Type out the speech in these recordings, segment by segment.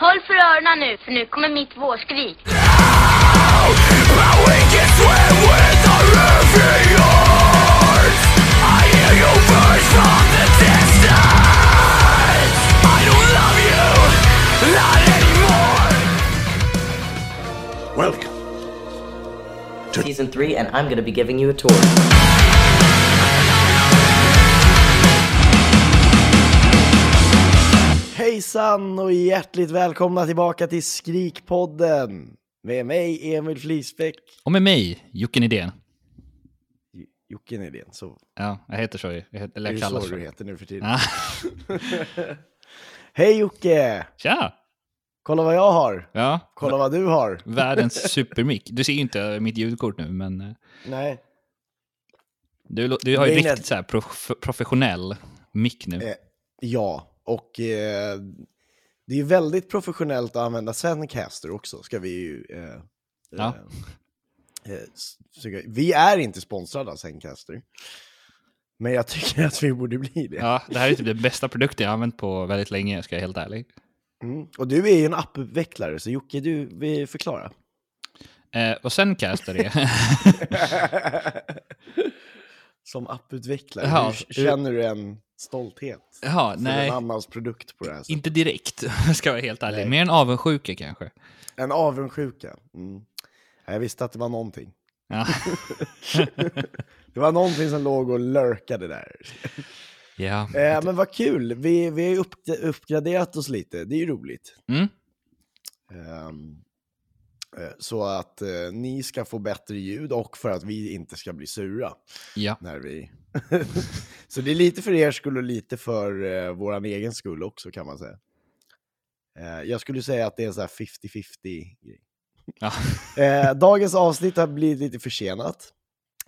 Håll för öronen nu, för nu kommer mitt vårskrik. Welcome. to season three, and I'm gonna be giving you a tour. Hejsan och hjärtligt välkomna tillbaka till Skrikpodden med mig Emil Flisbäck. Och med mig, Jocke Nidén. J- Jocke Nydén, så Ja, jag heter så ju. Jag heter, det eller är jag ju kallas så för du det. heter nu för tiden. Ja. Hej Jocke! Tja! Kolla vad jag har. Ja, Kolla vad du har. världens supermick. Du ser ju inte mitt ljudkort nu, men eh, Nej. du, du har ju Det är riktigt så här prof professionell mick nu. Eh, ja, och eh, det är ju väldigt professionellt att använda Zencaster också, ska vi ju... Eh, Ja. eh, eh, vi är inte sponsrade av Zencaster. Men jag tycker att vi borde bli det. Ja, det här är typ den bästa produkten jag har använt på väldigt länge, ska jag helt ärlig. Mm. Och du är ju en apputvecklare, så Jocke, du vill förklara. Eh, och sen är... Som apputvecklare, Ja, hur känner du en stolthet Jaha, för nej. en annans produkt på det här sättet? Inte direkt, ska jag vara helt ärlig. Nej. Mer en avundsjuka kanske. En avundsjuka. Mm. Jag visste att det var någonting. Ja. Det var någonting som låg och lurkade där. ja. Eh, men vad kul, vi, vi har ju upp, uppgraderat oss lite, det är ju roligt. Mm. Eh, så att eh, ni ska få bättre ljud och för att vi inte ska bli sura. ja. när vi... så det är lite för er skull och lite för uh, våran egen skull också kan man säga. Eh, jag skulle säga att det är en sån här 50-50 grej. ja. Eh, dagens avsnitt har blivit lite försenat.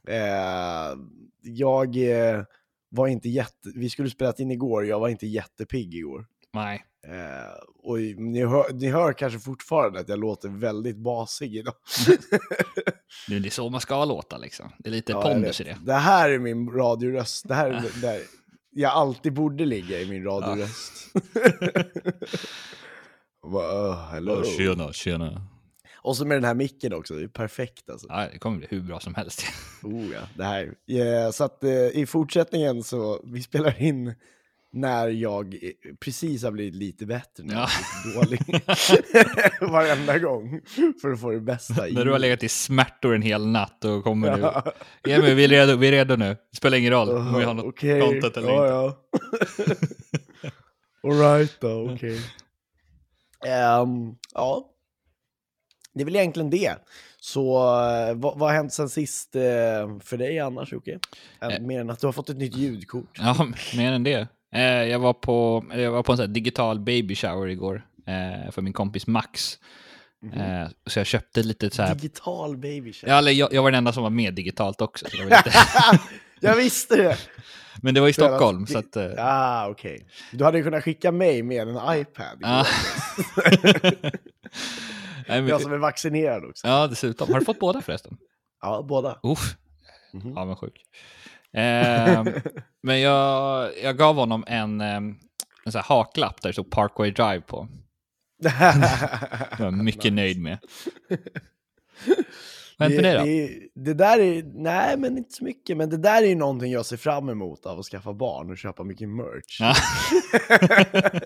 Eh, jag eh, var inte jätte... Vi skulle spelat in igår, jag var inte jättepigg igår. Nej. Eh, och ni hör, ni hör kanske fortfarande att jag låter väldigt basig idag. Nu, det är så man ska låta liksom. Det är lite Ja, pondus i det. Det här är min radioröst. Det här är där jag alltid borde ligga i min radioröst. Och bara, "Åh, hello. Tjena, tjena. Och så med den här micken också, det är perfekt alltså. Ja, det kommer bli hur bra som helst. Oh, ja, det här. Ja, så att eh, i fortsättningen så, vi spelar in när jag eh, precis har blivit lite bättre, när jag Ja. dålig. Varenda gång, för att få det bästa i. När du har legat i smärtor en hel natt och kommer du... Ja. Emil, vi är redo, vi är redo nu. Det spelar ingen roll om vi har något Okej, content eller ja, inte. Ja. Alright då, okej. Ehm, ja. Det är väl egentligen det. Så eh, vad, vad har hänt sen sist eh, för dig annars, Jocke? Mer än att du har fått ett nytt ljudkort. Ja, mer än det. Eh, jag, var på, eller jag var på en sån digital baby shower igår eh, för min kompis Max. Eh, så jag köpte lite så här... Digital baby shower. Ja, eller jag, jag var den enda som var med digitalt också. Var lite... Jag visste det! Men det var i Stockholm, så att... Eh, Ah, okej. Du hade ju kunnat skicka mig med en iPad. ja. Men, Jag som är vaccinerad också. ja, dessutom. Har du fått båda förresten? Ja, båda. Uff, Mhm. avundsjuk. Ehm, men jag, jag gav honom en, ehm, en sån här haklapp där det stod Parkway Drive på. Det var jag mycket nöjd med. Vad med dig då? Det, det där är, nej men inte så mycket, men det där är ju någonting jag ser fram emot av att skaffa barn och köpa mycket merch.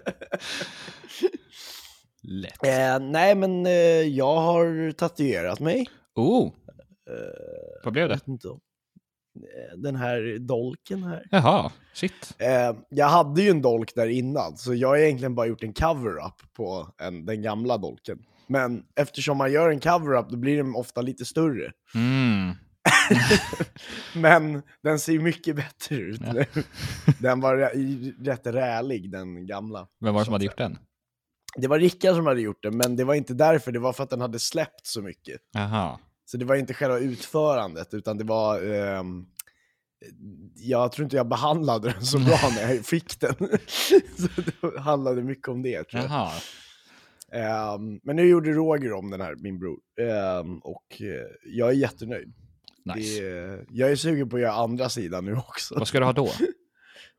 Lätt. Eh, nej men eh, jag har tatuerat mig. Oh, Eh, vad blev jag det? vet inte eh, Den här dolken här. Jaha, shit. Eh, jag hade ju en dolk där innan, så jag har egentligen bara gjort en cover-up på en, den gamla dolken. Men eftersom man gör en cover-up då blir den ofta lite större. Mm. Men den ser mycket bättre ut Ja. nu. Den var rä- rätt rälig, den gamla. Vem var det som hade gjort den? Det var Rickard som hade gjort det, men det var inte därför. Det var för att den hade släppt så mycket. Jaha. Så det var inte själva utförandet, utan det var... ehm, jag tror inte jag behandlade den så bra när jag fick den. så det handlade mycket om det, tror jag. Jaha. Ehm, men nu gjorde Roger om den här, min bror. Ehm, och eh, jag är jättenöjd. Nice. Det, jag är sugen på att göra andra sidan nu också. Vad ska du ha då?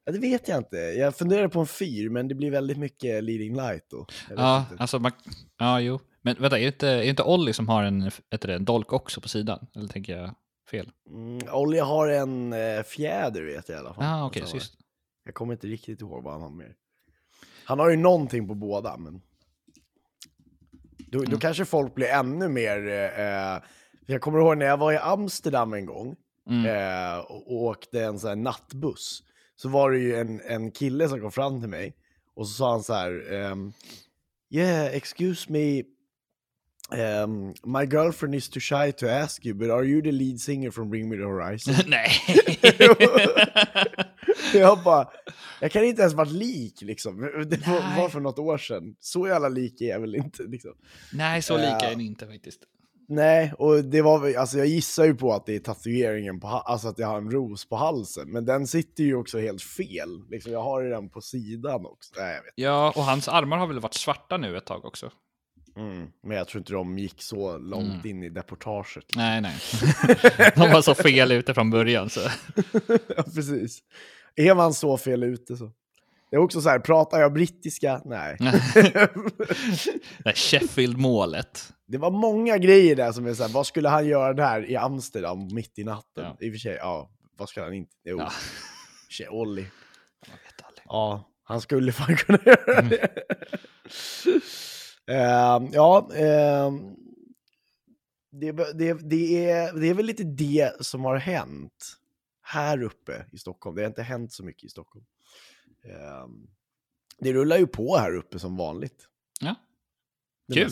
Ja, det vet jag inte. Jag funderar på en fyr, men det blir väldigt mycket leading light då. Ja, alltså man, ja, jo. Men vänta, är det inte, är det inte Olli som har en, heter det, en dolk också på sidan? Eller tänker jag fel? Mm, Olli har en eh, fjäder vet jag i alla fall. Ah, okay, sist. Jag kommer inte riktigt ihåg vad han har mer. Han har ju någonting på båda, men... Då, Mm. då kanske folk blir ännu mer... Eh, jag kommer ihåg när jag var i Amsterdam en gång Mm. eh, och, åkte en sån här nattbuss. Så var det ju en, en kille som kom fram till mig och så sa han så här... ehm, yeah, excuse me. Um, my girlfriend is too shy to ask you, but are you the lead singer from Bring Me The Horizon? Nej! jag bara, jag kan inte ens varit lik liksom. Det var, var för något år sedan. Så jävla lik är jag väl inte liksom. Nej, så lika Ja. är ni inte faktiskt. Nej, och det var alltså jag gissar ju på att det är tatueringen på, alltså att jag har en ros på halsen. Men den sitter ju också helt fel. Liksom, jag har ju den på sidan också. Nej. Ja, och hans armar har väl varit svarta nu ett tag också? Mm. Men jag tror inte de gick så långt Mm. in i deportaget. Nej, nej. De var så fel ute från början. Så. ja, precis. Är man så fel ute så. Det är också så här, pratar jag brittiska? Nej. Det Sheffield-målet. Det var många grejer där som är så här, vad skulle han göra där i Amsterdam mitt i natten? Ja. I och för sig, ja, vad ska han inte? Jo, Ja. ja. Olli. Ja, han skulle fan kunna göra Mm. det. Ehm, ja, ehm, det, det, det, är, det är väl lite det som har hänt här uppe i Stockholm. Det har inte hänt så mycket i Stockholm. Ehm, det rullar ju på här uppe som vanligt. Ja. Det Kul.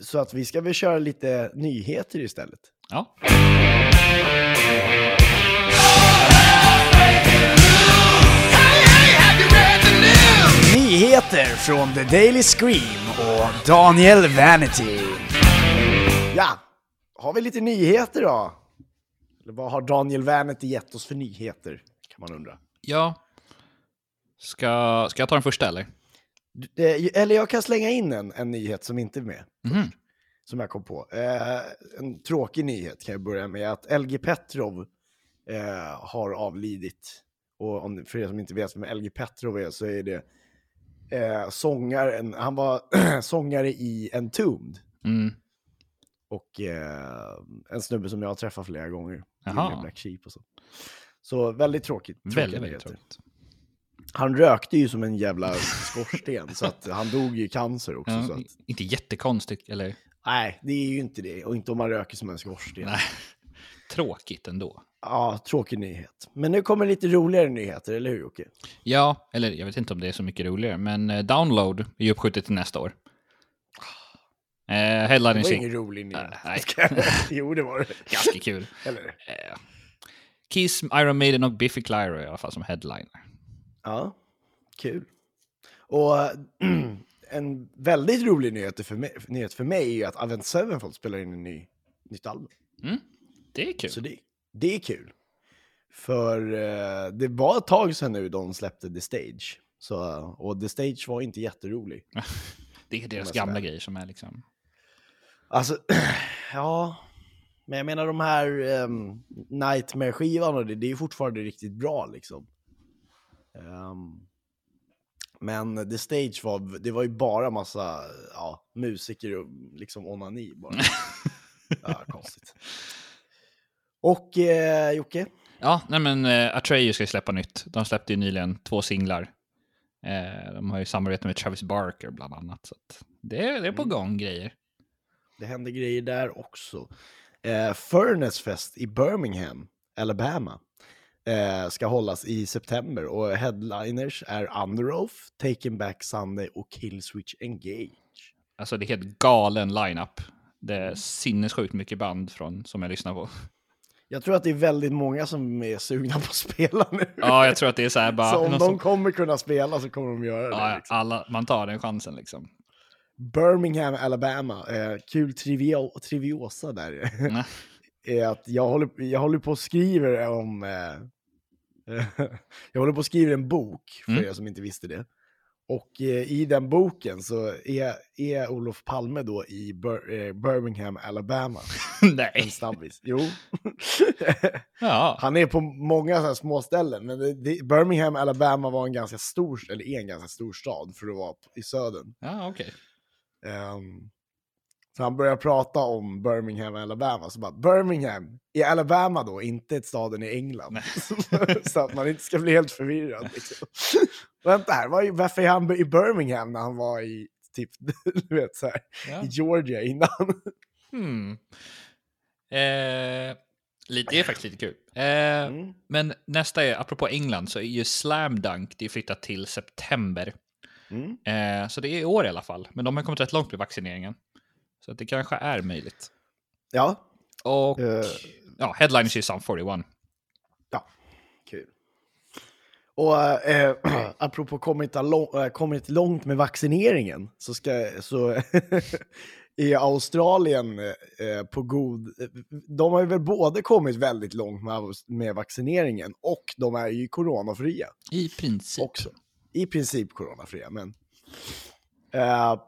så att vi ska väl köra lite nyheter istället. Ja. Nyheter från The Daily Scream och Daniel Vanity. Ja, har vi lite nyheter då? Eller vad har Daniel Vanity gett oss för nyheter? Kan man undra. ja. Ska, ska jag ta den första eller? Eller jag kan slänga in en, en nyhet som inte är med. Mhm. Som jag kom på. Eh, en tråkig nyhet kan jag börja med. Att LG Petrov eh, har avlidit. Och om, för er som inte vet vem LG Petrov är så är det eh, sångaren. Han var sångare i Entombed. Mm. Och eh, en snubbe som jag har träffat flera gånger. Jaha. Black Sheep och så. Så väldigt tråkigt. tråkiga Väldigt, väldigt tråkigt. Han rökte ju som en jävla skorsten. så att han dog ju i cancer också. Ja, så att, Inte jättekonstigt, eller? nej, det är ju inte det. Och inte om man röker som en skorsten. Nej. Tråkigt ändå. Ja, tråkig nyhet. Men nu kommer lite roligare nyheter, eller hur Jocke? Ja, eller jag vet inte om det är så mycket roligare, men eh, Download är ju uppskjutet till nästa år. Eh, Det headlining var ingen rolig nyhet. Nej. jo, det var det. Ganska kul. Eller? Eh, Kiss, Iron Maiden och Biffy Clyro i alla fall som headliner. Ja, kul. Och en väldigt rolig nyhet för mig, nyhet för mig är att Avent Sevenfold spelar in en ny, nytt album. Det är kul. Så det, det är kul. För eh, det var ett tag sedan nu de släppte The Stage. Så, och The Stage var inte jätterolig. Det är deras gamla sådär. grejer som är liksom... Alltså, ja. Men jag menar de här um, Nightmare-skivan och det, det är fortfarande riktigt bra liksom. Ehm, men The Stage var, det var ju bara massa ja, musiker och liksom onani bara. ja, konstigt. Och eh, Jocke? Ja, nej men uh, Atreyu ska ju släppa nytt. De släppte ju nyligen två singlar. Eh, de har ju samarbete med Travis Barker bland annat. Så att det, är, det är på gång grejer. Det händer grejer där också. Eh, Furnace Fest i Birmingham, Alabama, eh, ska hållas i september och headliners är Under Oath, Taken Back Sunday och Killswitch Engage. Alltså det är helt galen lineup. Det är sinnessjukt mycket band från, som jag lyssnar på. Jag tror att det är väldigt många som är sugna på att spela nu. Ja, jag tror att det är så här bara... så om de som- kommer kunna spela så kommer de göra det. ja, liksom. alla, man tar den chansen liksom. Birmingham, Alabama. Eh, kul trivia, triviosa där. Är att jag håller, jag håller på och skriver om... Eh, jag håller på och skriver en bok, för Mm. er som inte visste det. Och eh, i den boken så är, är Olof Palme då i Bir eh, Birmingham, Alabama. En Nej. snabbis. Jo. Ja. Han är på många så här små ställen, men det, det, Birmingham, Alabama var en ganska stor, eller är en ganska stor stad för att vara i södern. Ja, okej. Ehm, så han börjar prata om Birmingham, Alabama. Så bara, Birmingham i Alabama då, inte ett staden i England. så att man inte ska bli helt förvirrad. Liksom. Vänta här, var, varför är han i Birmingham när han var i typ, du vet så här, Ja. i Georgia innan? Hmm. Eh, lite, det är faktiskt lite kul. Eh, Mm. Men nästa är, apropå England, så är ju Slam Dunk, det är flyttat till september. Mm. Eh, så det är i år i alla fall. Men de har kommit rätt långt med vaccineringen. Så att det kanske är möjligt. Ja, Och Eh. ja, headliners är Sum 41. Ja, kul. Och eh, apropå kommit, lång, äh, kommit långt med vaccineringen så ska så i Australien eh, på god... De har ju väl både kommit väldigt långt med, med vaccineringen och de är ju coronafria I princip. också. I princip coronafria, men... Eh,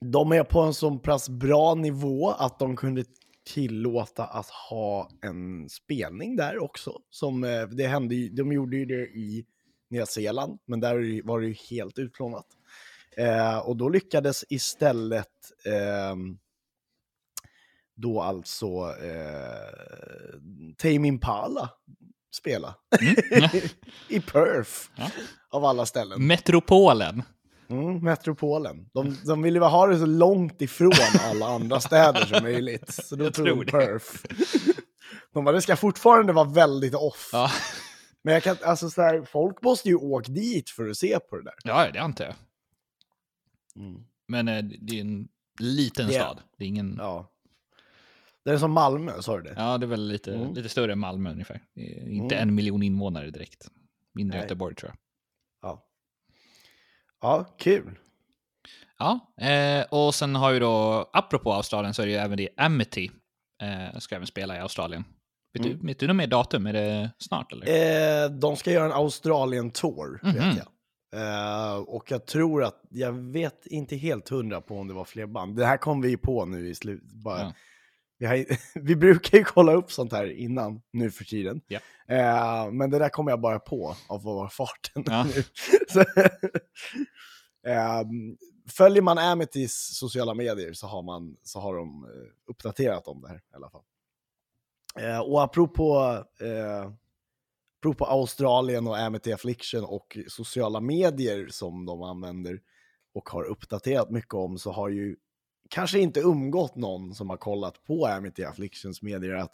de är på en så pass bra nivå att de kunde tillåta att ha en spelning där också. Som, eh, det hände ju, de gjorde ju det i Nya Zeeland, men där var det ju helt utplånat. Eh, och då lyckades istället ehm, då alltså eh, Tame Impala spela. I Perth, Ja. av alla ställen. Metropolen. Mm, metropolen. De, de ville väl ha det så långt ifrån alla andra städer som möjligt. Så då tror de. Perth. De bara, det ska fortfarande vara väldigt off. Ja. Men jag kan, alltså så här, folk måste ju åka dit för att se på det där. ja, det antar jag. Mm. Men eh, det är en liten Det- stad. Det är ingen... Ja. Det är som Malmö, sa du det? Ja, det är väl lite, Mm. lite större än Malmö ungefär. Inte Mm. en miljon invånare direkt. Mindre Nej. Göteborg tror jag. Ja. Ja, kul. Ja, eh, och sen har ju då, apropå Australien, så är det ju även det Amity. Eh, ska även spela i Australien. Vet, Mm. du, vet du något mer datum? Är det snart eller? Eh, de ska göra en Australien-tour, Mhm. vet jag. Eh, och jag tror att, jag vet inte helt hundra på om det var fler band. Det här kom vi på nu i slutet. Bara, Ja. Vi, har, vi brukar ju kolla upp sånt här innan, nu för tiden. Ja. Eh, men det där kommer jag bara på av vad farten Ja. nu. Så, ehm, följer man Amitys sociala medier så har, man, så har de eh, uppdaterat om det här i alla fall. Eh, och apropå, eh, apropå Australien och Amity Affliction och sociala medier som de använder och har uppdaterat mycket om så har ju kanske inte umgått någon som har kollat på Amity Afflictions medier att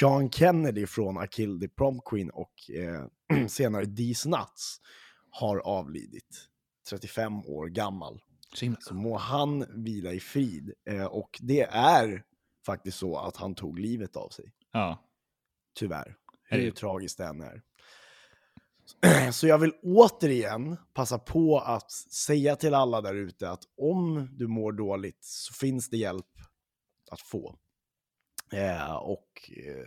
Sean Kennedy från Akill the Prom Queen och eh, senare These Nuts har avlidit. 35 år gammal. Så Så må han vila i frid. Eh, och det är faktiskt så att han tog livet av sig. Ja. Tyvärr. Är Hur det- tragiskt det än är. Så jag vill återigen passa på att säga till alla där ute att om du mår dåligt så finns det hjälp att få. Eh, och eh,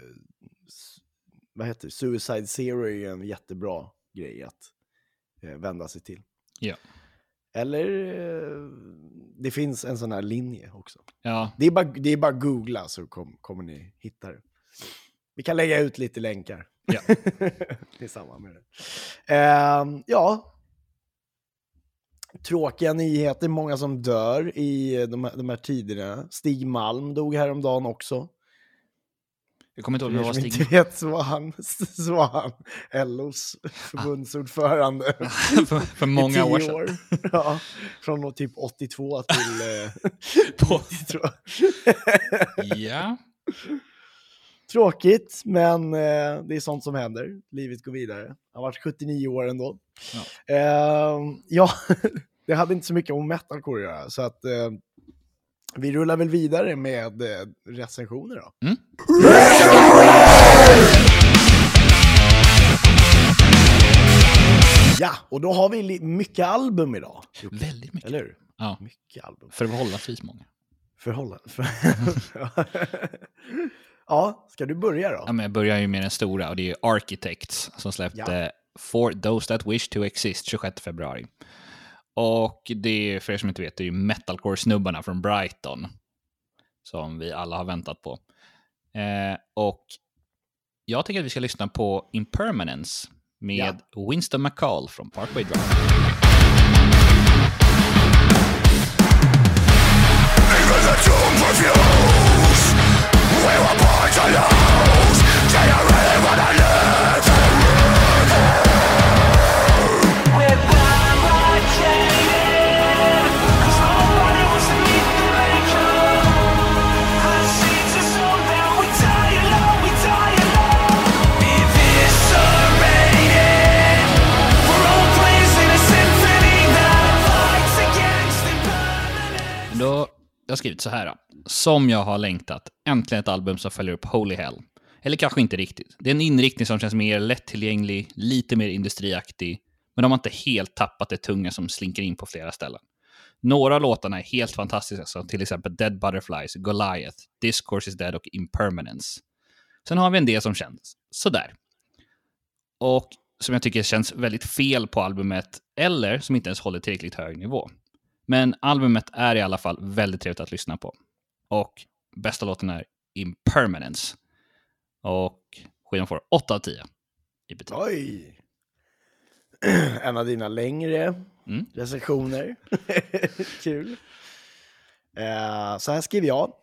vad heter det? Suicide Zero är en jättebra grej att eh, vända sig till. Ja. Eller eh, det finns en sån här linje också. ja. Det är bara, det är bara att googla så kom, kommer ni hitta det. Vi kan lägga ut lite länkar. Ja. I samband med det. Ehm, ja. Tråkiga nyheter, många som dör i de här, de här tiderna. Stig Malm dog häromdagen också. Jag kommer inte ihåg er det var som inte Stig. vet så var han, så var han LOs förbundsordförande. för, för många år sedan. Ja, från typ 82 till eh, På, 82. ja. Tråkigt, men eh, det är sånt som händer. Livet går vidare. Han har varit 79 år ändå. Ja. Eh, ja, det hade inte så mycket om metalcore att göra, så att eh, vi rullar väl vidare med eh, recensioner då. Mm. Ja, och då har vi mycket album idag. Väldigt mycket. Eller hur? Ja. Mycket album. Förhållandevis många. Förhållande. För... ja, ska du börja då? Ja, men jag börjar ju med den stora och det är Architects som släppte Ja. For Those That Wish To Exist 26 februari. Och det är, för er som inte vet, det är ju metalcore-snubbarna från Brighton. Som vi alla har väntat på. Eh, och jag tycker att vi ska lyssna på Impermanence med Winston McCall från Parkway Drive. We were born to lose Do you really wanna live? Jag har skrivit så här. Som jag har längtat. Äntligen ett album som följer upp Holy Hell. Eller kanske inte riktigt. Det är en inriktning som känns mer lättillgänglig, lite mer industriaktig. Men de har inte helt tappat det tunga som slinker in på flera ställen. Några av låtarna är helt fantastiska, som till exempel Dead Butterflies, Goliath, Discourse is Dead och Impermanence. Sen har vi en del som känns sådär. Och som jag tycker känns väldigt fel på albumet, eller som inte ens håller tillräckligt hög nivå. Men albumet är i alla fall väldigt trevligt att lyssna på. Och bästa låten är Impermanence. Och skivan får 8 av 10 i betyg. Oj! En av dina längre Mm. recensioner. Kul. Eh, så här skriver jag.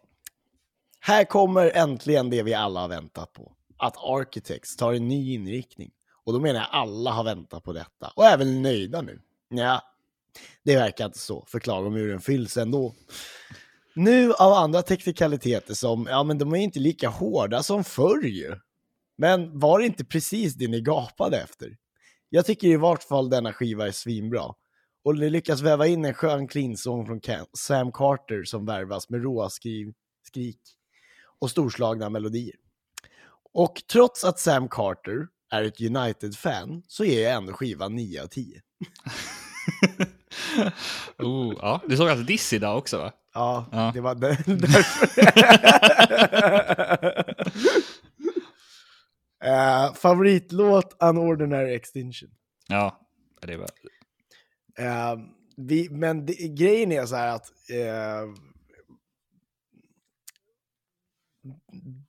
Här kommer äntligen det vi alla har väntat på. Att Architects tar en ny inriktning. Och då menar jag alla har väntat på detta. Och även är nöjda nu. Ja, det verkar inte så. För klagomuren fylls ändå. Nu av andra teknikaliteter som, ja men de är inte lika hårda som förr ju. Men var det inte precis det ni gapade efter? Jag tycker i vart fall denna skiva är svinbra. Och ni lyckas väva in en skön clean-sång från Sam Carter som värvas med råa skriv, skrik och storslagna melodier. Och trots att Sam Carter är ett United-fan så ger jag ändå skivan 9 av 10. oh, ja. Du såg alltså Diss idag också va? Ja, Ja. det var där- därför. Eh, favoritlåt Unordinary Extinction. Ja, det var... Eh, vi, men det, grejen är så här att eh,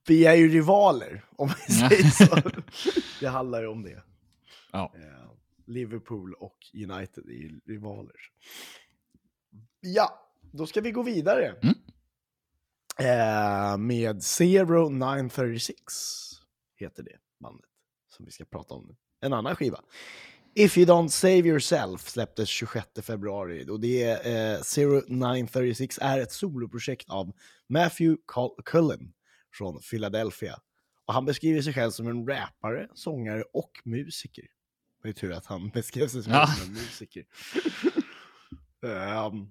vi är ju rivaler, om vi säger så. det handlar ju om det. Ja. Eh, Liverpool och United är ju rivaler. Ja, då ska vi gå vidare. Mm. Eh, med Zero 936 heter det bandet som vi ska prata om nu. En annan skiva. If You Don't Save Yourself släpptes 26 februari och det är eh, Zero 936 är ett soloprojekt av Matthew Cul- Cullen från Philadelphia. Och han beskriver sig själv som en rappare, sångare och musiker. Det är tur att han beskrev sig själv Ja. som en musiker. Ehm,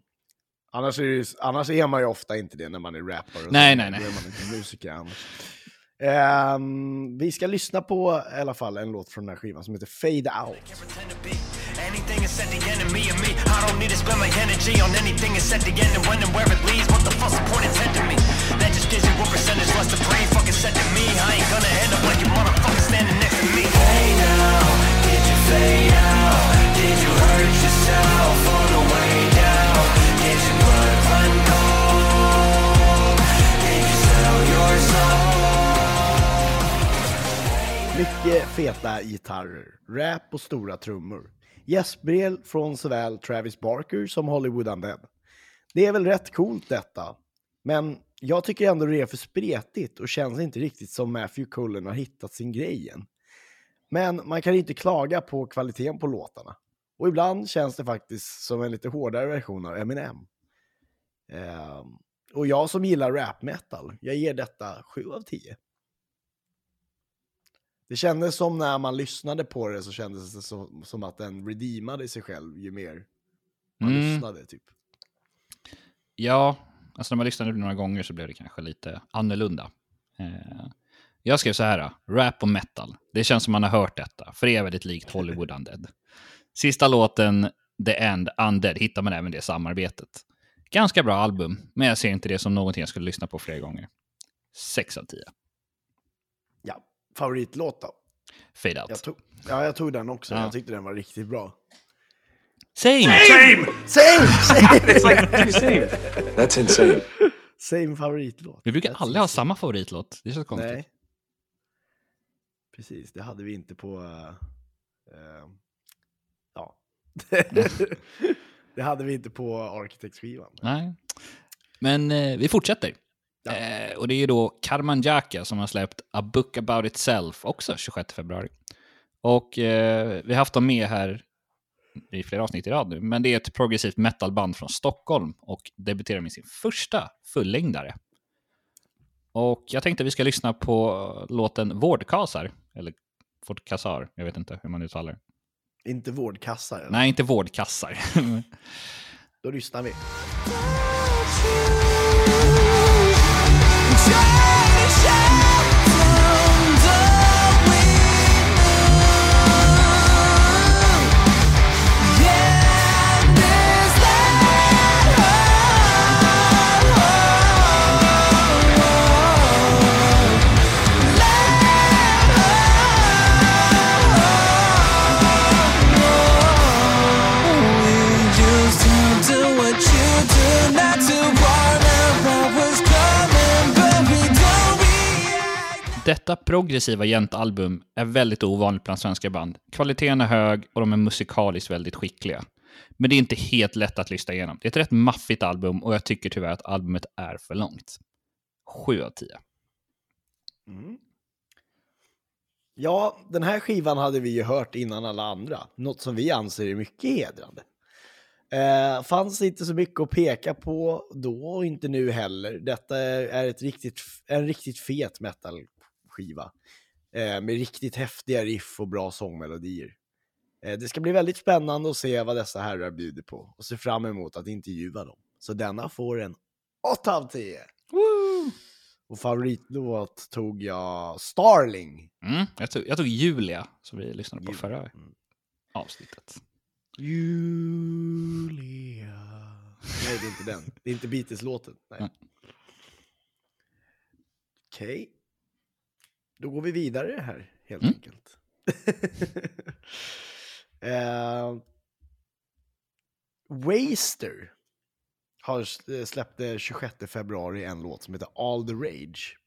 annars, är det, ju- annars är man ju ofta inte det när man är rappare. Nej, nej, nej. Då är man inte musiker annars. Ehm, vi ska lyssna på i alla fall en låt från den här skivan som heter Fade Out. anything is said the enemy of me. I don't need to spend my energy on anything is said the end and when and where it leads. What the fuck's the point of to me? That just gives you one percentage less to breathe. Fucking said to me, I ain't gonna end up like you motherfucker standing next to me. Hey now, mycket feta gitarrer, rap och stora trummor. Gästspel från såväl Travis Barker som Hollywood Undead. Det är väl rätt coolt detta, men jag tycker ändå det är för spretigt och känns inte riktigt som Matthew Cullen har hittat sin grej än. Men man kan inte klaga på kvaliteten på låtarna. Och ibland känns det faktiskt som en lite hårdare version av Eminem. Ehm, och jag som gillar rap metal, jag ger detta 7 av 10. Det kändes som när man lyssnade på det så kändes det som, som att den redeemade sig själv ju mer man Mm. lyssnade. Typ. Ja, alltså när man lyssnade några gånger så blev det kanske lite annorlunda. Eh, jag skrev så här, rap och metal. Det känns som man har hört detta, för det är väldigt likt Hollywood Undead. Sista låten, The End, Undead, hittar man även det samarbetet. Ganska bra album, men jag ser inte det som någonting jag skulle lyssna på fler gånger. 6 av 10. Ja, favoritlåt då? Fade out. Jag tog, ja, jag tog den också. Ja. Jag tyckte den var riktigt bra. Same! Same! Same! Same, It's like same. That's insane. same favoritlåt. Vi brukar That's aldrig ha insane. samma favoritlåt. Det är så konstigt. Nej. Precis, det hade vi inte på... eh, ja. det hade vi inte på Architects-skivan. Nej. Men eh, vi fortsätter. Eh, och det är då Karman Jaka som har släppt A Book About Itself, också 26 februari. Och eh, vi har haft dem med här i flera avsnitt i rad nu, men det är ett progressivt metalband från Stockholm och debuterar med sin första fullängdare. Och jag tänkte vi ska lyssna på låten Vårdkasar, eller Vårdkasar, jag vet inte hur man uttalar det. Inte vårdkassar. eller? Nej, inte vårdkassar. Då lyssnar vi. Progressiva jäntalbum är väldigt ovanligt bland svenska band. Kvaliteten är hög och de är musikaliskt väldigt skickliga. Men det är inte helt lätt att lyssna igenom. Det är ett rätt maffigt album och jag tycker tyvärr att albumet är för långt. 7 av 10. Mm. Ja, den här skivan hade vi ju hört innan alla andra. Något som vi anser är mycket hedrande. Eh, fanns inte så mycket att peka på då och inte nu heller. Detta är, ett riktigt, en riktigt fet metal-skiva. Eh, med riktigt häftiga riff och bra sångmelodier. Eh, det ska bli väldigt spännande att se vad dessa herrar bjuder på och se fram emot att intervjua dem. Så denna får en 8 av 10. Och favoritlåt tog jag Starling. Mm, jag, tog, jag tog Julia, som vi lyssnade på Julia, förra mm. avsnittet. Julia. Nej, det är inte den. Det är inte Beatles-låten. Nej. Nej. Då går vi vidare här, helt Mm. enkelt. Eh, Waster har s- släppt den 26 februari en låt som heter All the Rage.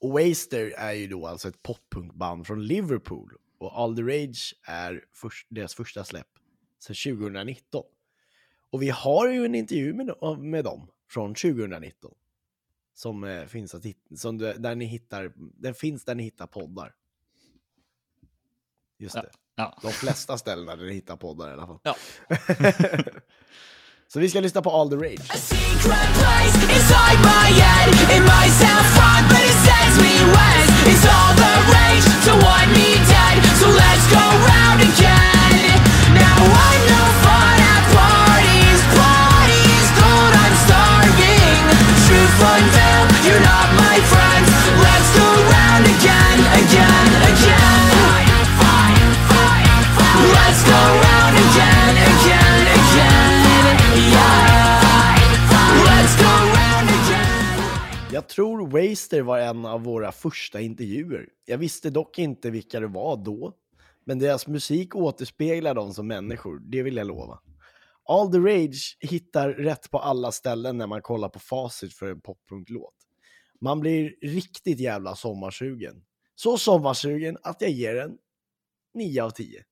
Och Waster är ju då alltså ett poppunkband från Liverpool. Och All the Rage är först, deras första släpp sedan 2019. Och vi har ju en intervju med, med dem från 2019. Som eh, finns att hitta, som du, där ni hittar, den finns där ni hittar poddar. Just Ja. det. Ja. De flesta ställena där ni hittar poddar i alla fall. Ja. Så vi ska lyssna på All the Rage. secret place Jag tror Waster var en av våra första intervjuer. Jag visste dock inte vilka det var då, men deras musik återspeglar dem som människor, det vill jag lova. All the Rage hittar rätt på alla ställen när man kollar på facit för en poppunklåt. Man blir riktigt jävla sommarsugen. Så sommarsugen att jag ger den 9 av 10.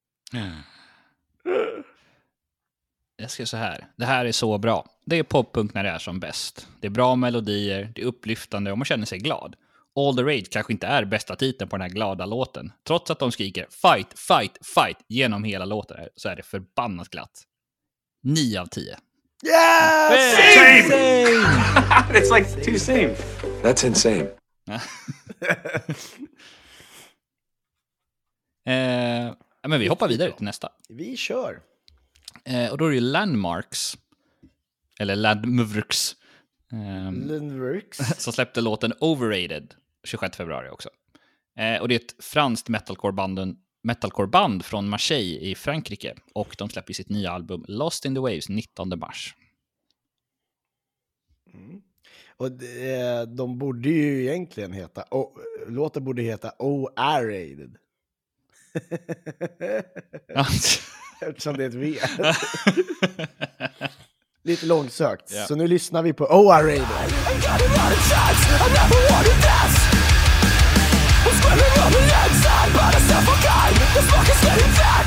Jag ska så här. Det här är så bra. Det är poppunk när det är som bäst. Det är bra melodier, det är upplyftande och man känner sig glad. All the Rage kanske inte är bästa titeln på den här glada låten. Trots att de skriker fight, fight, fight genom hela låten här, så är det förbannat glatt. 9 av 10. Yes! It's like too same. That's insane. Eh, ja, men vi hoppar vidare till nästa. Vi kör. Eh, och då är det ju Landmarks, eller Landmvrks, eh, Lundworks. som släppte låten Overrated 26 februari också. Eh, och det är ett franskt metalcore-band metalcore från Marseille i Frankrike. Och de släpper sitt nya album Lost in the Waves 19 mars. Och de, de borde ju egentligen heta, oh, låten borde heta Aerated. Eftersom det är ett V. Lite långsökt. Ja. Så nu lyssnar vi på OA Radio. This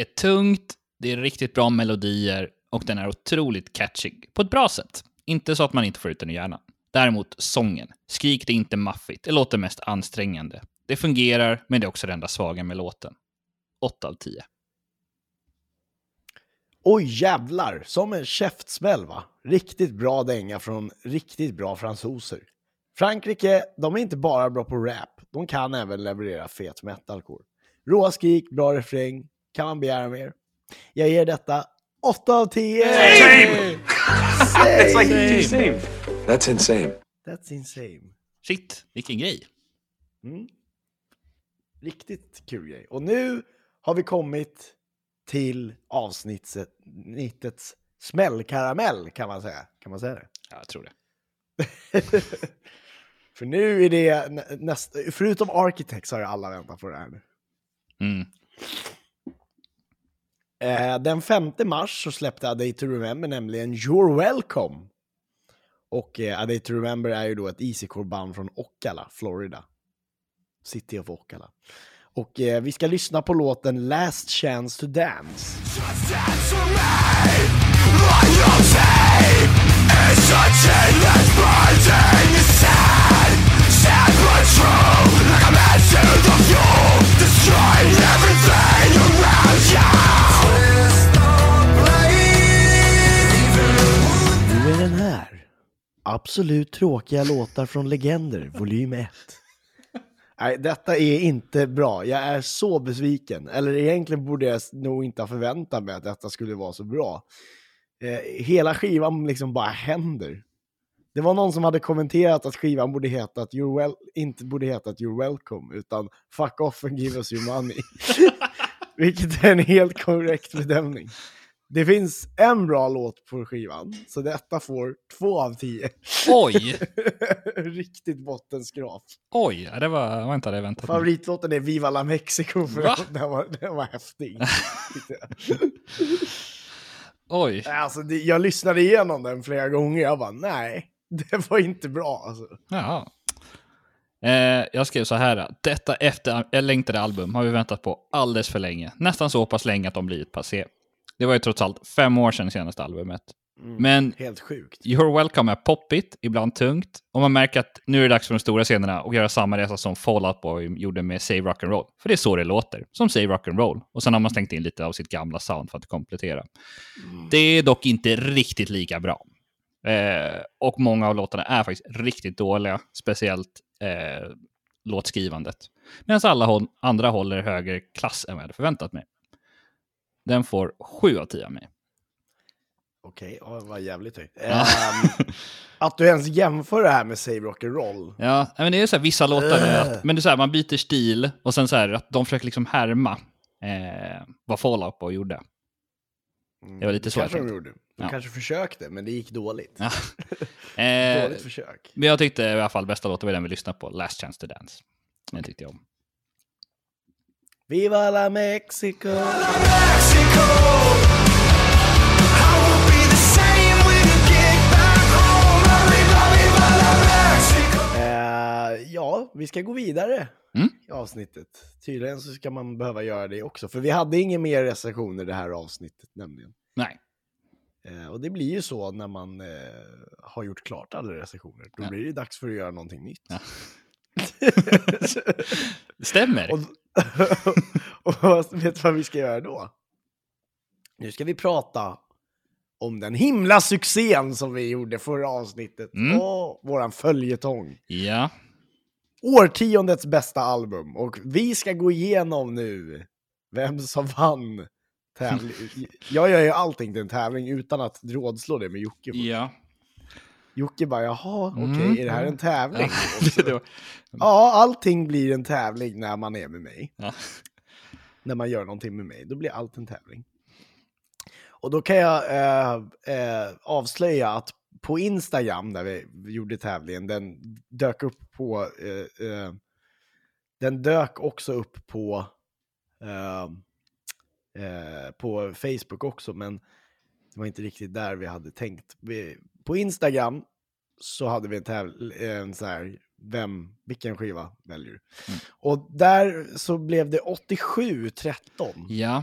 är tungt, det är riktigt bra melodier och den är otroligt catchy. På ett bra sätt. Inte så att man inte får ut den i hjärnan. Däremot sången. Skrik det inte maffigt, det låter mest ansträngande. Det fungerar, men det är också det enda svaga med låten. 8 av 10. Oj jävlar, som en käftsmäll va? Riktigt bra dänga från riktigt bra fransoser. Frankrike, de är inte bara bra på rap, de kan även leverera fet metalcore. Råa skrik, bra refräng, kan man begära mer? Jag ger detta 8 av 10! It's like too same. That's insane. That's insane. Shit, vilken grej. Mm. Riktigt kul grej. Och nu har vi kommit till avsnittets smällkaramell kan man säga. Kan man säga det? Ja, jag tror det. För nu är det nä- nästa, förutom Architects har ju alla väntat på det här nu. Mm. Eh, den 5 mars så släppte A Day to Remember nämligen You're Welcome. Och eh, A Day to Remember är ju då ett easycore-band från Ocala, Florida. City of Ocala. Och eh, vi ska lyssna på låten Last Chance to Dance. Nu Absolut tråkiga låtar från Legender, volym 1. Nej, detta är inte bra. Jag är så besviken. Eller egentligen borde jag nog inte ha förväntat mig att detta skulle vara så bra. Eh, hela skivan liksom bara händer. Det var någon som hade kommenterat att skivan borde heta att you're well, inte borde heta att you're welcome, utan fuck off and give us your money. Vilket är en helt korrekt bedömning. Det finns en bra låt på skivan, så detta får två av tio. Oj! Riktigt bottenskrap. Oj, det var, var inte det jag väntat. Favoritlåten är Viva la Mexico, för Va? den var, den var häftig. Oj. alltså, det, jag lyssnade igenom den flera gånger, jag bara nej, det var inte bra. Alltså. Jaha. Eh, jag skrev så här. Detta efter längtade album har vi väntat på alldeles för länge. Nästan så pass länge att de blivit passé. Det var ju trots allt fem år sedan senaste albumet. Men Helt sjukt. You're Welcome är poppigt, ibland tungt. Och man märker att nu är det dags för de stora scenerna och göra samma resa som Fall Out Boy gjorde med Save Rock'n'Roll. För det är så det låter, som Save Rock'n'Roll. Och sen har man slängt in lite av sitt gamla sound för att komplettera. Det är dock inte riktigt lika bra. Eh, och många av låtarna är faktiskt riktigt dåliga, speciellt eh, låtskrivandet. Medan alla håll, andra håller högre klass än vad jag hade förväntat mig. Den får 7 av 10 av mig. Okej, ja, det var jävligt högt. Ja. Ehm, att du ens jämför det här med Save Rock'n'Roll. Ja, men det är så här, vissa låtar, är att, men det är så här, man byter stil och sen så här, att de försöker liksom härma eh, vad Fall Out Boy gjorde. Det var lite så kanske de gjorde. De Ja. kanske försökte, men det gick dåligt. Ja. Eh, Dåligt försök. men jag tyckte i alla fall bästa låten var den vi lyssnade på, Last Chance to Dance. Den tyckte jag om. Viva la Mexico! Eh, ja, vi ska gå vidare Mm. i avsnittet. Tydligen så ska man behöva göra det också, för vi hade inga mer recensioner det här avsnittet nämligen. Nej. Eh, och det blir ju så när man eh, har gjort klart alla recensioner. Då Ja. blir det dags för att göra någonting nytt. Ja. Det stämmer. och, och vet du vad vi ska göra då? Nu ska vi prata om den himla succén som vi gjorde förra avsnittet. Mm. Åh, våran följetong. Ja. Årtiondets bästa album. Och vi ska gå igenom nu vem som vann tävling. Jag gör ju allting till en tävling utan att rådslå det med Jocke. ja. Jocke bara, jaha, okej, Mm, är det här en tävling? Ja, Ja, allting blir en tävling när man är med mig. Ja. När man gör någonting med mig, då blir allt en tävling. Och då kan jag eh, eh, avslöja att på Instagram, där vi gjorde tävlingen, den dök upp på... Eh, eh, den dök också upp på... Eh, eh, på Facebook också, men det var inte riktigt där vi hade tänkt. Vi, på Instagram så hade vi en tävling, en så här, vem, vilken skiva väljer du? Och där så blev det 87-13. ja,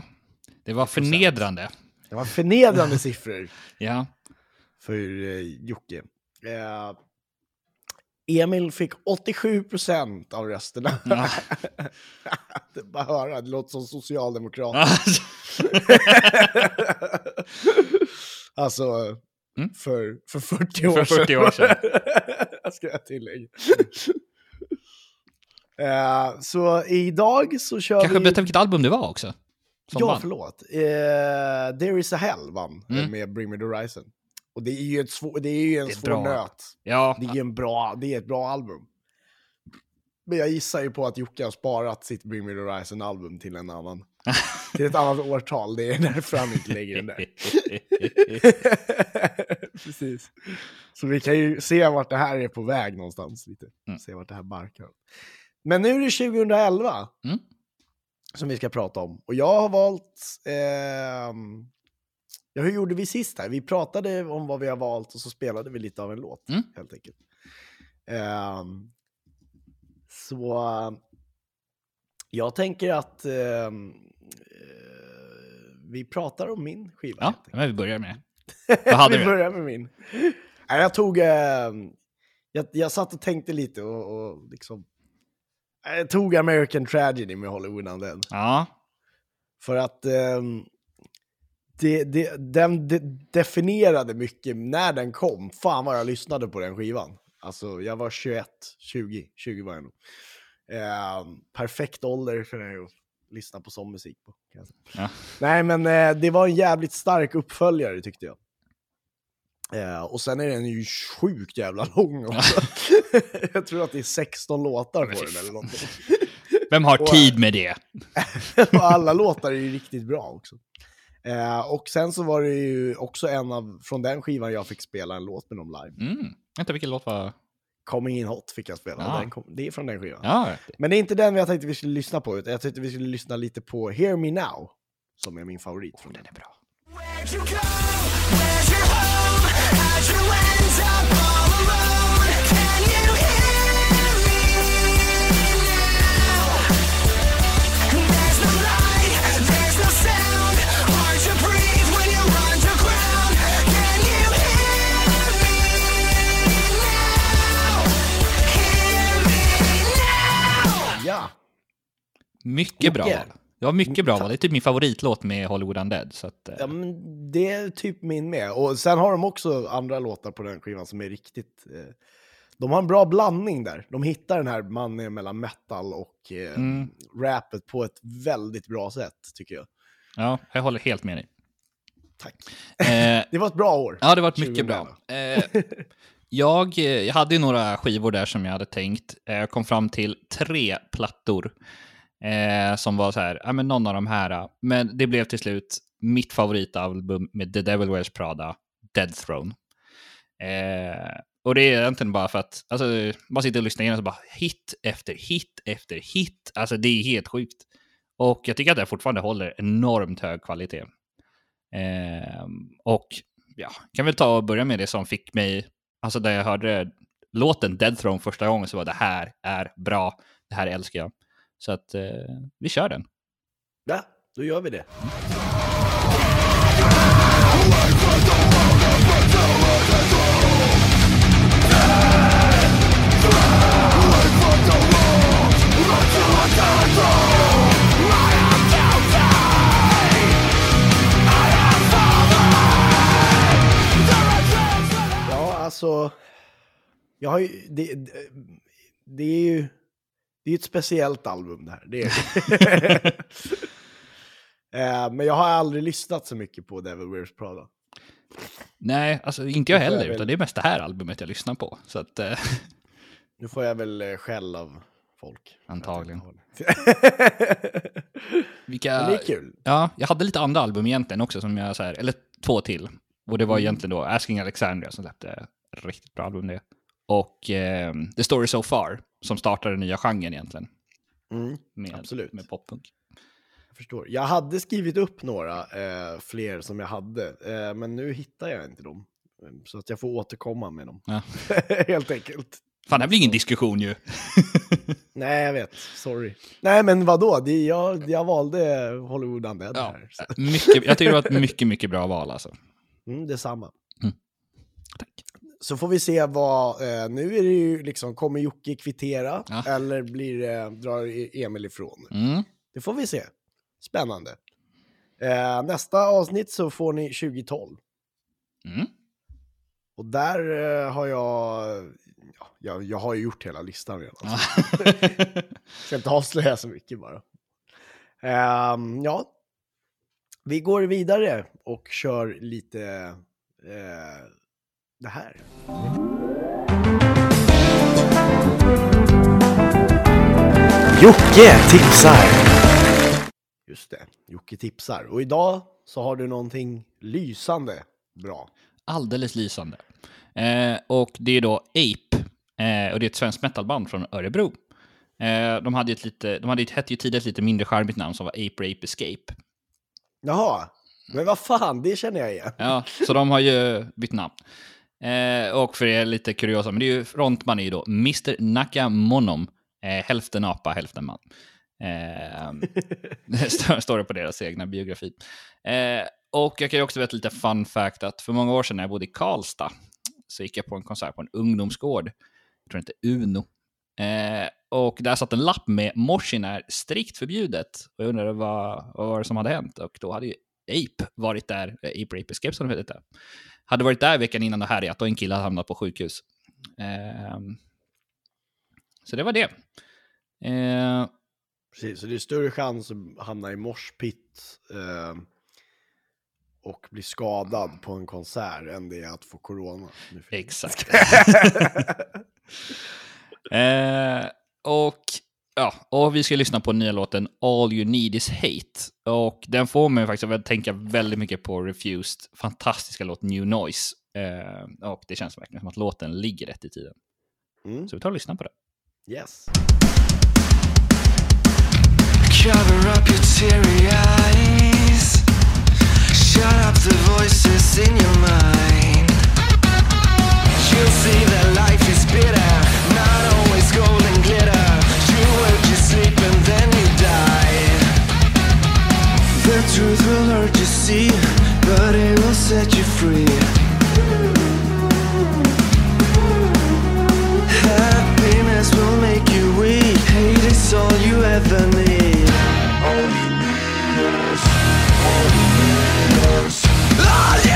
det var förnedrande. Det var förnedrande siffror Ja. för eh, Jocke. Eh, Emil fick 87% av rösterna. Ja. det bara höra, det låter som socialdemokrat. alltså, Mm. för, för 40 år För 40 år sedan. Ska jag tillägga. Eh, så idag så kör Kanske vi... berätta vilket album det var också. Ja, vann. förlåt. Eh, There is a hell vann Mm. med Bring Me The Horizon. Och det är ju, ett svår, det är ju en Det är svår bra. nöt. Ja, Det är, en bra, det är ett bra album. Men jag gissar ju på att Jocke har sparat sitt Bring Me The Horizon-album till en annan. Till ett annat årtal. Det är därför han inte lägger den där. Precis. Så vi kan ju se vart det här är på väg någonstans. lite. Mm. Se vart det här barkar. Men nu är det 2011 Mm. som vi ska prata om. Och jag har valt... ehm, ja, hur gjorde vi sist här? Vi pratade om vad vi har valt och så spelade vi lite av en låt, Mm. helt enkelt. Ehm, så jag tänker att ehm, eh, vi pratar om min skiva. ja men vi börjar med det. Vi du? börjar med min. Nej, jag tog... Eh, jag, jag satt och tänkte lite och, och liksom... Jag tog American Tragedy med Hollywood Undead. Ja, För att ehm, det, det, den de, definierade mycket när den kom. Fan vad jag lyssnade på den skivan. Alltså jag var 21, 20, 20 var jag nog. Ehm, perfekt ålder för mig att lyssna på sån musik på. Ja. Nej men eh, det var en jävligt stark uppföljare tyckte jag. Eh, och sen är den ju sjukt jävla lång också. jag tror att det är 16 låtar på den eller någonting. vem har Och- tid med det? och alla låtar är ju riktigt bra också. Eh, och sen så var det ju också en av, från den skivan jag fick spela en låt med dem live. Mm. Vänta, vilken låt var... Coming In Hot fick jag spela, Ja. den kom, det är från den skivan. Ja, Men det är inte den jag tänkte vi skulle lyssna på, utan jag tänkte vi skulle lyssna lite på Hear Me Now, som är min favorit från den. den är bra. Mycket bra val. Ja, mycket bra val. Det är typ min favoritlåt med Hollywood Undead. Så att, eh, ja men det är typ min med. Och sen har de också andra låtar på den skivan som är riktigt... Eh, de har en bra blandning där. De hittar den här mannen mellan metal och eh, Mm. rapet på ett väldigt bra sätt, tycker jag. ja, jag håller helt med dig. Tack. Eh, Det var ett bra år. Ja, det har varit mycket 2011. bra. Eh, jag, eh, jag hade ju några skivor där som jag hade tänkt. Eh, Jag kom fram till tre plattor eh, som var så här, ja men någon av de här. Men det blev till slut mitt favoritalbum med The Devil Wears Prada, Dead Throne. Eh, och det är egentligen bara för att, alltså, man sitter och lyssnar igenom så bara hit efter hit efter hit. Alltså det är helt sjukt. Och jag tycker att det fortfarande håller enormt hög kvalitet. Eh, och ja, kan väl ta och börja med det som fick mig, alltså där jag hörde låten Dead Throne första gången så var det här är bra, det här älskar jag. Så att eh, vi kör den. Ja, då gör vi det. Ja, alltså... Jag har ju, det, det- det är ju... Det är ett speciellt album det här. Det är. Eh, Men jag har aldrig lyssnat så mycket på Devil Wears Prada. Nej, alltså inte jag får jag heller, väl. utan det är mest det här albumet jag lyssnar på. Så att, eh, Nu får jag väl eh, skäll av folk. Antagligen. Men vilka... det är kul. Ja, jag hade lite andra album egentligen också, som jag så här, eller två till. Och det var Mm. egentligen då Asking Alexandria som släppte riktigt bra album det. Och eh, The Story So Far, som startade den nya genren egentligen. Mm, Med, Absolut. med poppunk. jag förstår. Jag hade skrivit upp några eh, fler som jag hade, eh, men nu hittar jag inte dem. Eh, Så att jag får återkomma med dem. Ja. Helt enkelt. Fan, det blir ingen diskussion ju. Nej, jag vet. Sorry. Nej, men vadå? Det, jag, jag valde Hollywood Undead Ja, här. Så. mycket, jag tycker det var ett mycket, mycket bra val alltså. Mm, detsamma. Mm. Tack. Så får vi se vad, eh, nu är det ju liksom, kommer Jocke kvittera Ja. eller blir det, drar E- Emil ifrån? Mm. Det får vi se. Spännande. Eh, nästa avsnitt så får ni 2012. Mm. Och där eh, har jag, ja, jag, jag har ju gjort hela listan redan. Ja. Ska inte avslöja så mycket bara. Ehm, ja, vi går vidare och kör lite eh, det här. Jocke tipsar. Just det, Jocke tipsar. Och idag så har du någonting lysande bra. Alldeles lysande. Eh, och det är då Ape, eh, och det är ett svenskt metalband från Örebro. Eh, de hade ett lite, de hade ett, hette ju tidigare ett lite mindre charmigt namn som var Ape Rape Escape. Jaha, men vad fan, det känner jag igen. Ja, så de har ju bytt namn. Eh, och för er lite kuriosa, men det är ju, frontman är ju då Mr. Nakamonom, eh, hälften apa, hälften man. Eh, står, det på deras egna biografi. Eh, och jag kan ju också berätta lite fun fact att för många år sedan när jag bodde i Karlstad så gick jag på en konsert på en ungdomsgård, jag tror inte Uno. Eh, och där satt en lapp med morsin är strikt förbjudet. Och jag undrade vad, vad var det som hade hänt. Och då hade ju Ape varit där, eh, Ape Rape Escape som det hette. Hade varit där veckan innan och härjat och en kille hade hamnat på sjukhus. Ehm, så det var det. Eh, Precis, så det är större chans att hamna i morspit eh, och bli skadad på en konsert än det är att få corona. exakt. eh, och, ja, och vi ska lyssna på nya låten All You Need Is Hate. Och den får mig faktiskt att tänka väldigt mycket på Refused fantastiska låt New Noise. Eh, och det känns verkligen som att låten ligger rätt i tiden. Mm. Så vi tar och lyssnar på det. Yes. Cover up your teary eyes. Shut up the voices in your mind. You'll see that life is bitter, not always gold and glitter. And then you die. The truth will hurt you, see, but it will set you free. Happiness will make you weak. Hate is all you ever need. All you need is, all you need is, all you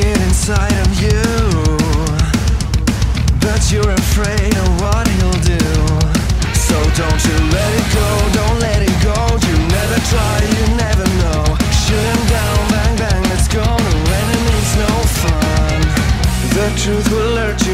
kid inside of you, but you're afraid of what he'll do. So don't you let it go, don't let it go. You never try, you never know. Shoot him down, bang bang, let's go. No enemies, no fun. The truth will hurt you,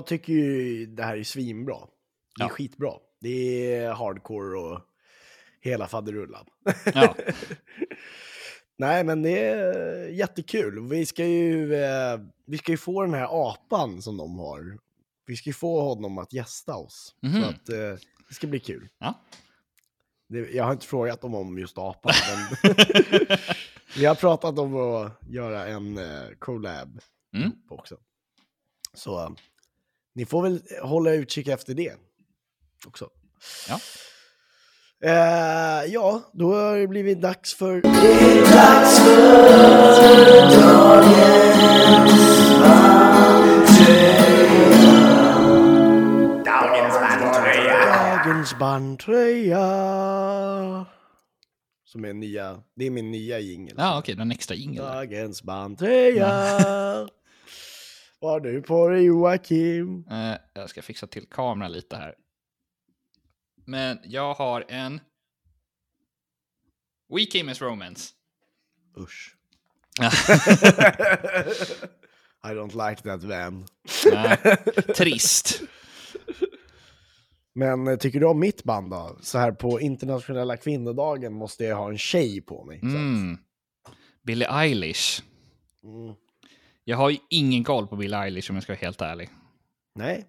jag tycker ju det här är svinbra. Det är Ja. skitbra. Det är hardcore och hela faderullan. Ja. Nej, men det är jättekul. Vi ska ju, eh, vi ska ju få den här apan som de har. Vi ska ju få honom att gästa oss. Mhm. Så att eh, det ska bli kul. Ja. Det, jag har inte frågat dem om just apan, men vi har pratat om att göra en eh, collab Mm. också. Så eh, ni får väl hålla utkik efter det också. Ja. Eh, ja, då har det blivit dags för... Dagens bandtröja. Som är nya, det är min nya jingel. Ja, okej, den extra jingeln. där. Dagens bandtröja. Vad har du på dig Joakim? Eh, jag ska fixa till kameran lite här. Men jag har en... We came as romance. Usch. I don't like that. Nej, Trist. Men eh, tycker du om mitt band då? Så här på internationella kvinnodagen måste jag ha en tjej på mig. Mm. Billie Eilish. Mm. Jag har ju ingen koll på Billie Eilish om jag ska vara helt ärlig. Nej.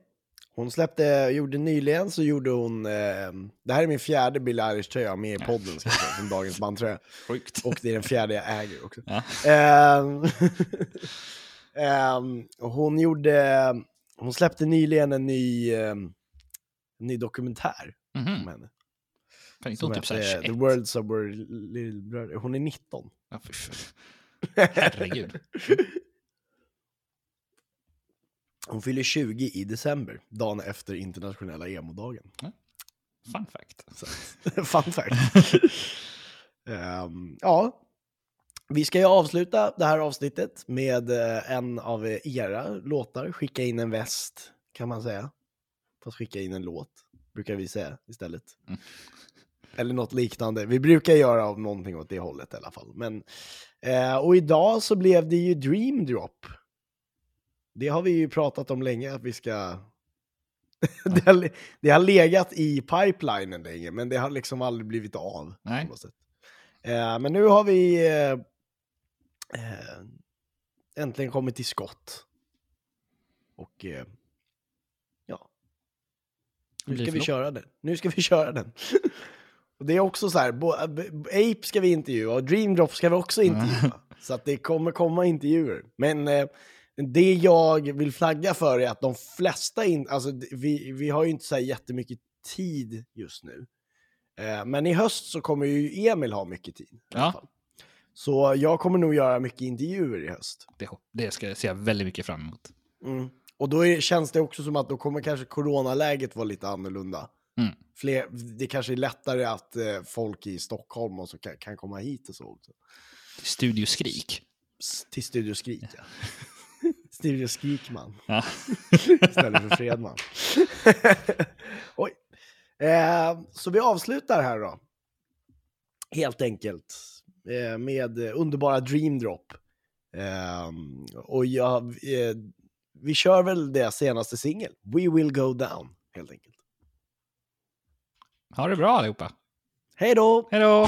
Hon släppte, gjorde nyligen så gjorde hon, eh, det här är min fjärde Billie Eilish-tröja med i podden, ska jag säga, som dagens bandtröja. Sjukt. Och det är den fjärde jag äger också. Ja. Och hon gjorde, hon släppte nyligen en ny, en ny dokumentär om Mhm. henne. Fan, inte hon typ 21? The Worlds of Our Little Brother. Hon är 19. Ja. Herregud. Hon fyller 20 i december, dagen efter internationella emo-dagen. Fun fact. Fun fact. Ehm, ja, vi ska ju avsluta det här avsnittet med eh, en av era låtar. Skicka in en väst, kan man säga. Fast skicka in en låt, brukar vi säga istället. Mm. Eller något liknande. Vi brukar göra av någonting åt det hållet i alla fall. Men, eh, och idag så blev det ju Dream Drop. Det har vi ju pratat om länge att vi ska... det, har, det har legat i pipelinen länge, men det har liksom aldrig blivit av. Nej. Eh, men nu har vi eh, eh, äntligen kommit till skott. Och eh, ja, nu ska vi köra den. Nu ska vi köra den. och det är också så här, bo- B- Ape ska vi intervjua och Dream Drop ska vi också intervjua. så att det kommer komma intervjuer. Men eh, det jag vill flagga för är att de flesta, in, alltså vi, vi har ju inte så här jättemycket tid just nu. Eh, men i höst så kommer ju Emil ha mycket tid. Ja. Så jag kommer nog göra mycket intervjuer i höst. Det, det ska jag se väldigt mycket fram emot. Mm. Och då är, känns det också som att då kommer kanske coronaläget vara lite annorlunda. Mm. Fler, det kanske är lättare att eh, folk i Stockholm och så kan, kan komma hit och så också. Studio Skrik. S- Till Studio Skrik, ja. Studio Skrikman Ja. istället för Fredman. Oj. Eh, så vi avslutar här då. Helt enkelt. Eh, med underbara Dream Drop. Eh, och jag, eh, vi kör väl det senaste singel. We will go down, helt enkelt. Ha det bra allihopa. Hej då! Hej då!